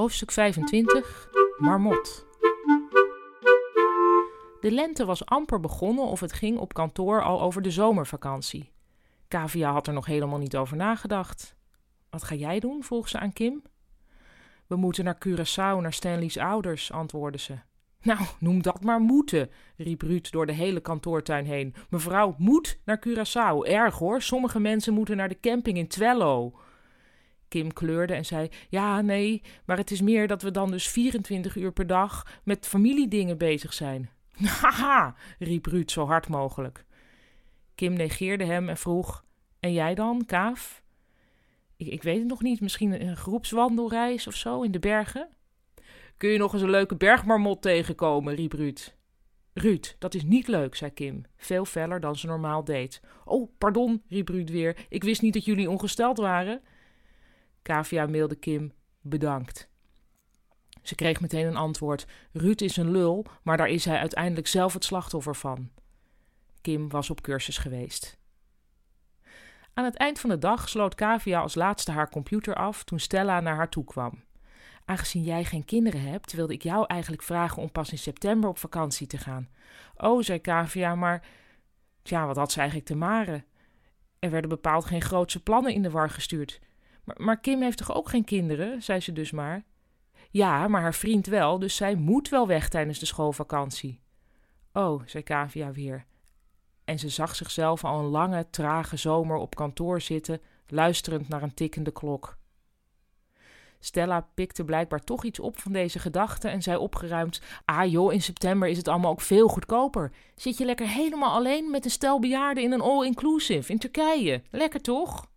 Hoofdstuk 25 Marmot De lente was amper begonnen of het ging op kantoor al over de zomervakantie. Kavia had er nog helemaal niet over nagedacht. Wat ga jij doen? vroeg ze aan Kim. We moeten naar Curaçao, naar Stanley's ouders, antwoordde ze. Nou, noem dat maar moeten, riep Ruud door de hele kantoortuin heen. Mevrouw moet naar Curaçao. Erg hoor, sommige mensen moeten naar de camping in Twello. Kim kleurde en zei: Ja, nee, maar het is meer dat we dan dus 24 uur per dag met familiedingen bezig zijn. Haha, riep Ruud zo hard mogelijk. Kim negeerde hem en vroeg: En jij dan, Kaaf? Ik, ik weet het nog niet, misschien een groepswandelreis of zo in de bergen? Kun je nog eens een leuke bergmarmot tegenkomen, riep Ruud. Ruud, dat is niet leuk, zei Kim, veel feller dan ze normaal deed. Oh, pardon, riep Ruud weer. Ik wist niet dat jullie ongesteld waren. Kavia mailde Kim: Bedankt. Ze kreeg meteen een antwoord: Ruud is een lul, maar daar is hij uiteindelijk zelf het slachtoffer van. Kim was op cursus geweest. Aan het eind van de dag sloot Kavia als laatste haar computer af toen Stella naar haar toe kwam. Aangezien jij geen kinderen hebt, wilde ik jou eigenlijk vragen om pas in september op vakantie te gaan. Oh, zei Kavia, maar. Tja, wat had ze eigenlijk te maren? Er werden bepaald geen grootse plannen in de war gestuurd. Maar, Kim heeft toch ook geen kinderen, zei ze dus maar. Ja, maar haar vriend wel, dus zij moet wel weg tijdens de schoolvakantie. Oh, zei Kavia weer. En ze zag zichzelf al een lange, trage zomer op kantoor zitten, luisterend naar een tikkende klok. Stella pikte blijkbaar toch iets op van deze gedachte en zei opgeruimd: Ah joh, in september is het allemaal ook veel goedkoper. Zit je lekker helemaal alleen met een stel bejaarden in een all-inclusive in Turkije? Lekker toch?